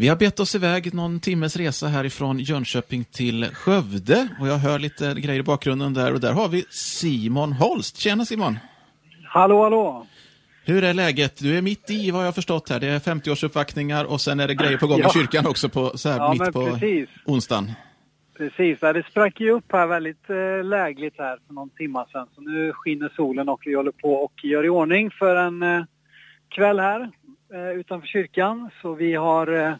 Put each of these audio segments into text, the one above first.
Vi har bett oss iväg någon timmes resa härifrån Jönköping till Skövde och jag hör lite grejer i bakgrunden där och där har vi Simon Holst. Tjena Simon! Hallå, hallå! Hur är läget? Du är mitt i vad jag har förstått här. Det är 50-årsuppvaktningar och sen är det grejer på gång Ja. i kyrkan också på, så här Ja, mitt på precis. onsdagen. Precis, ja, det sprack ju upp här väldigt eh, lägligt här för någon timma sedan. Så nu skiner solen och vi håller på och gör i ordning för en eh, kväll här eh, utanför kyrkan. Så vi har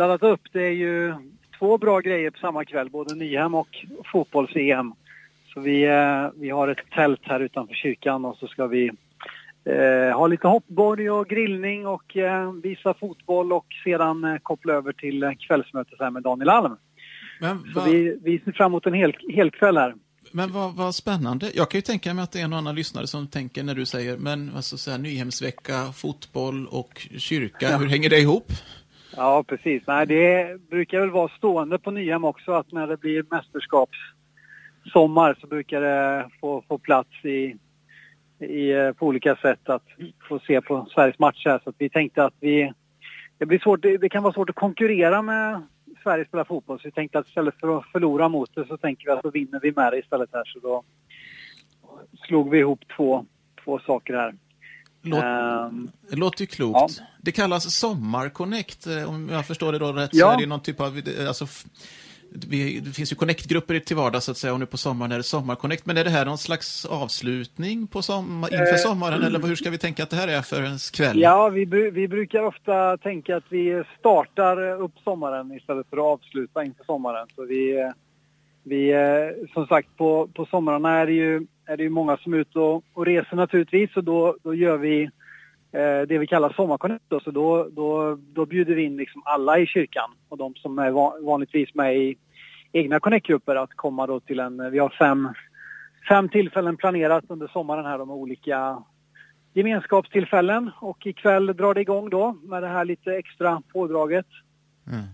laddat upp. Det är ju två bra grejer på samma kväll, både Nyhem och fotbolls-EM. Så vi, eh, vi har ett tält här utanför kyrkan och så ska vi eh, ha lite hoppborg och grillning och eh, visa fotboll och sedan eh, koppla över till eh, kvällsmötet här med Daniel Alm. Men, Så vi, vi ser fram emot en hel, hel kväll här. men vad, vad spännande. Jag kan ju tänka mig att det är och annan lyssnare som tänker när du säger, men alltså, så här, Nyhemsvecka, fotboll och kyrka, Ja. hur hänger det ihop? Ja, precis. Nej, det brukar väl vara stående på Nyhem också att när det blir mästerskapssommar så brukar det få, få plats i, i, eh, på olika sätt att få se på Sveriges matcher. Så att vi tänkte att vi... Det, blir svårt, det, det kan vara svårt att konkurrera med Sverige spelar fotboll. Så vi tänkte att istället för att förlora mot det så tänker vi att då vinner vi med det istället här. Så då slog vi ihop två, två saker här. Låt, Ehm, det låter ju klokt. Ja. Det kallas Sommarconnect, eh, om jag förstår det då rätt, Ja. så är det någon typ av, eh, alltså, vi, det finns ju Connect-grupper till vardags så att säga, och nu på sommaren är det Sommarconnect, men är det här någon slags avslutning på sommar, inför Eh, sommaren, eller hur ska vi tänka att det här är för en kväll? Ja, vi, vi brukar ofta tänka att vi startar upp sommaren istället för att avsluta inför sommaren. Så vi, vi eh, som sagt, på, på somrarna är det ju, är det ju många som är ute och, och reser naturligtvis och då, då gör vi eh, det vi kallar sommarkonnekt. Så då, då, då bjuder vi in liksom alla i kyrkan och de som är vanligtvis med i egna connect-grupper att komma då till en, vi har fem, fem tillfällen planerat under sommaren här de med olika gemenskapstillfällen och ikväll drar det igång då med det här lite extra pådraget. Mm.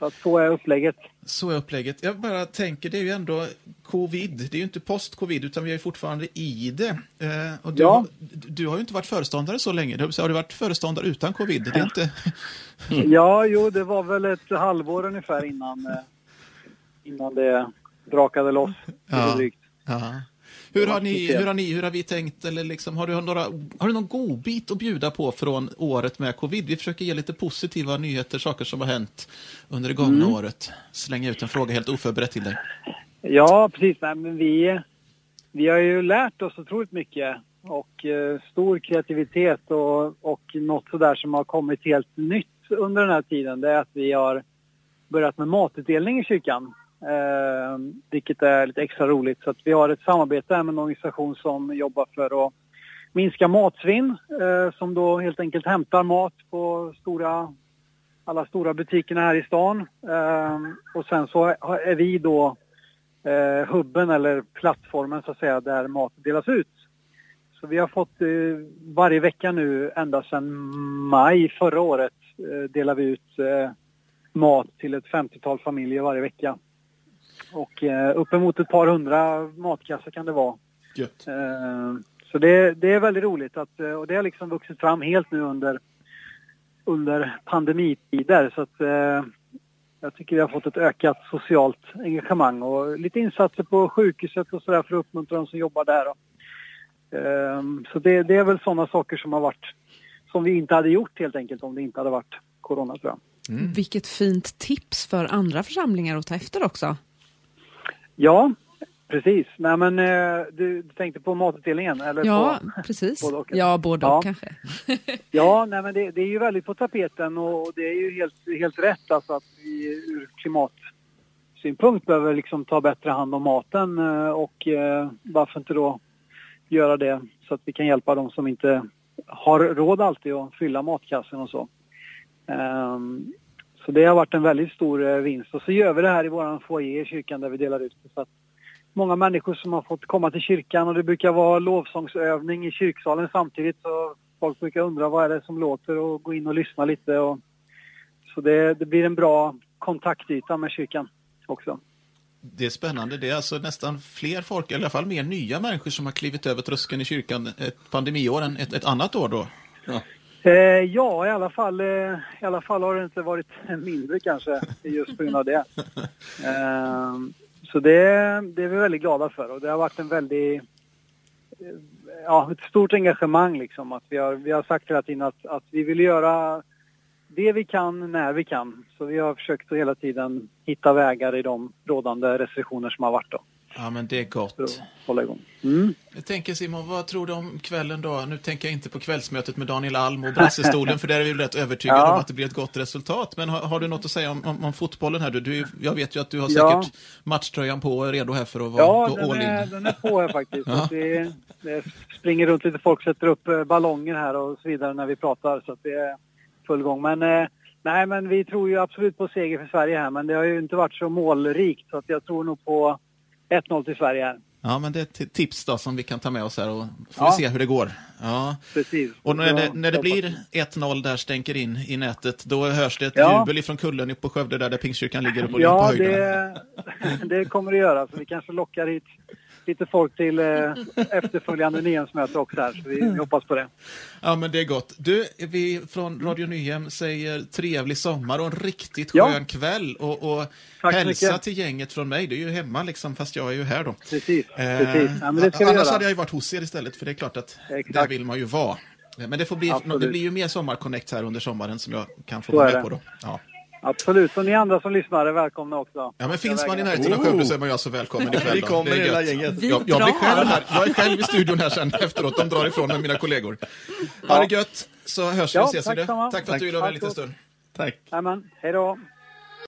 Så att så är upplägget. Så är upplägget. Jag bara tänker, det är ju ändå covid, det är ju inte post-covid, utan vi är fortfarande i det. Eh, och du, Ja. du har ju inte varit föreståndare så länge. Har du varit föreståndare utan covid? Det är inte... Ja, jo, det var väl ett halvår ungefär innan, eh, innan det brakade loss. Ja. Ja. Hur har, ni, hur, har ni, hur har vi tänkt, eller liksom, har, du några, har du någon godbit att bjuda på från året med covid? Vi försöker ge lite positiva nyheter, saker som har hänt under det gångna Mm. året. Slänga ut en fråga helt oförberett till dig. Ja, precis. Nej, men vi, vi har ju lärt oss otroligt mycket och eh, stor kreativitet och, och något sådär som har kommit helt nytt under den här tiden det är att vi har börjat med matutdelning i kyrkan. Eh, vilket är lite extra roligt. Så att vi har ett samarbete med en organisation som jobbar för att minska matsvinn eh, som då helt enkelt hämtar mat på stora alla stora butikerna här i stan. Eh, och sen så är vi då eh, hubben eller plattformen så att säga där mat delas ut. Så vi har fått eh, varje vecka nu ända sedan maj förra året eh, delar vi ut eh, mat till ett 50-tal familjer varje vecka. Och eh, uppemot ett par hundra matkassar kan det vara. Gött. Eh, så det, det är väldigt roligt att, eh, och det har liksom vuxit fram helt nu under, under pandemitider. Så att eh, jag tycker vi har fått ett ökat socialt engagemang och lite insatser på sjukhuset och sådär för att uppmuntra de som jobbar där. Så det, det är väl sådana saker som har varit, som vi inte hade gjort helt enkelt om det inte hade varit corona tror jag. Mm. Vilket fint tips för andra församlingar att ta efter också. Ja, precis. Nej men eh, du, du tänkte på matutdelningen? Eller Ja, på... precis. och. Ja, både och Ja. kanske. Ja, nej, men det, det är ju väldigt på tapeten och det är ju helt, helt rätt alltså att vi ur klimatsynpunkt behöver liksom ta bättre hand om maten eh, och eh, varför inte då göra det så att vi kan hjälpa de som inte har råd alltid att fylla matkassen och så. Så det har varit en väldigt stor eh, vinst och så gör vi det här i våran foyer i kyrkan där vi delar ut det. Så att många människor som har fått komma till kyrkan och det brukar vara lovsångsövning i kyrksalen samtidigt så folk brukar undra vad är det som låter och gå in och lyssna lite. Och, så det, det blir en bra kontaktyta med kyrkan också. Det är spännande. Det är alltså nästan fler folk, eller i alla fall mer nya människor som har klivit över tröskeln i kyrkan ett pandemiår än ett, ett annat år då. Ja. Eh, ja, i alla, fall, eh, i alla fall har det inte varit mindre kanske just på grund av det. Eh, så det, det är vi väldigt glada för och det har varit en väldigt, eh, ja, ett stort engagemang liksom. Att vi, har, vi har sagt hela tiden att, att vi vill göra det vi kan när vi kan. Så vi har försökt att hela tiden hitta vägar i de rådande restriktioner som har varit då. Ja, men det är gott. Hålla igång. Mm. Jag tänker Simon, vad tror du om kvällen då? Nu tänker jag inte på kvällsmötet med Daniel Alm och Brassestolen, för där är vi rätt övertygade Ja. om att det blir ett gott resultat. Men har, har du något att säga om, om, om fotbollen här? Du, du, jag vet ju att du har Ja. säkert matchtröjan på och är redo här för att vara Ja, all in. den är på här faktiskt. Ja. Det, det springer runt lite folk, sätter upp eh, ballonger här och så vidare när vi pratar. Så att det är full gång. Men, eh, nej, men vi tror ju absolut på seger för Sverige här. Men det har ju inte varit så målrikt. Så att jag tror nog på 1-0 till Sverige här. Ja, men det är ett tips då som vi kan ta med oss här och får Ja. se hur det går. Ja. Precis. Och när det, när det blir 1-0 där stänker in i nätet, då hörs det ett Ja. jubel ifrån kullen på Skövde där, där Pingstkyrkan ligger uppe på Ja, höjden. det, det kommer det göra. Så vi kanske lockar hit lite folk till eh, efterföljande Nyhemsmöte också här. Så vi, vi hoppas på det. Ja, men det är gott. Du, vi från Radio Nyhem säger trevlig sommar och en riktigt Ja. skön kväll. Och, och Tack hälsa mycket. till gänget från mig. Du är ju hemma liksom, fast jag är ju här då. Precis. Eh, precis. Ja, men det ska vi annars göra. hade jag ju varit hos er istället, för det är klart att Exakt. där vill man ju vara. Men det, får bli, Absolut. det blir ju mer sommarconnect här under sommaren som jag kan få vara med det. på då. Ja. Absolut. Och ni andra som lyssnar är välkomna också. Ja, men finns man i närheten av Skövde så är man ju alltså välkommen ikväll. Vi kommer hela gänget. Vi Jag, jag, blir drar. själv här. jag är själv i studion här sen efteråt. De drar ifrån med mina kollegor. Ha det gött, så hörs vi Ja, och ses. tack. Tack för att du Tack. ville vara en liten stund. Tack. Jajamän. Hej då.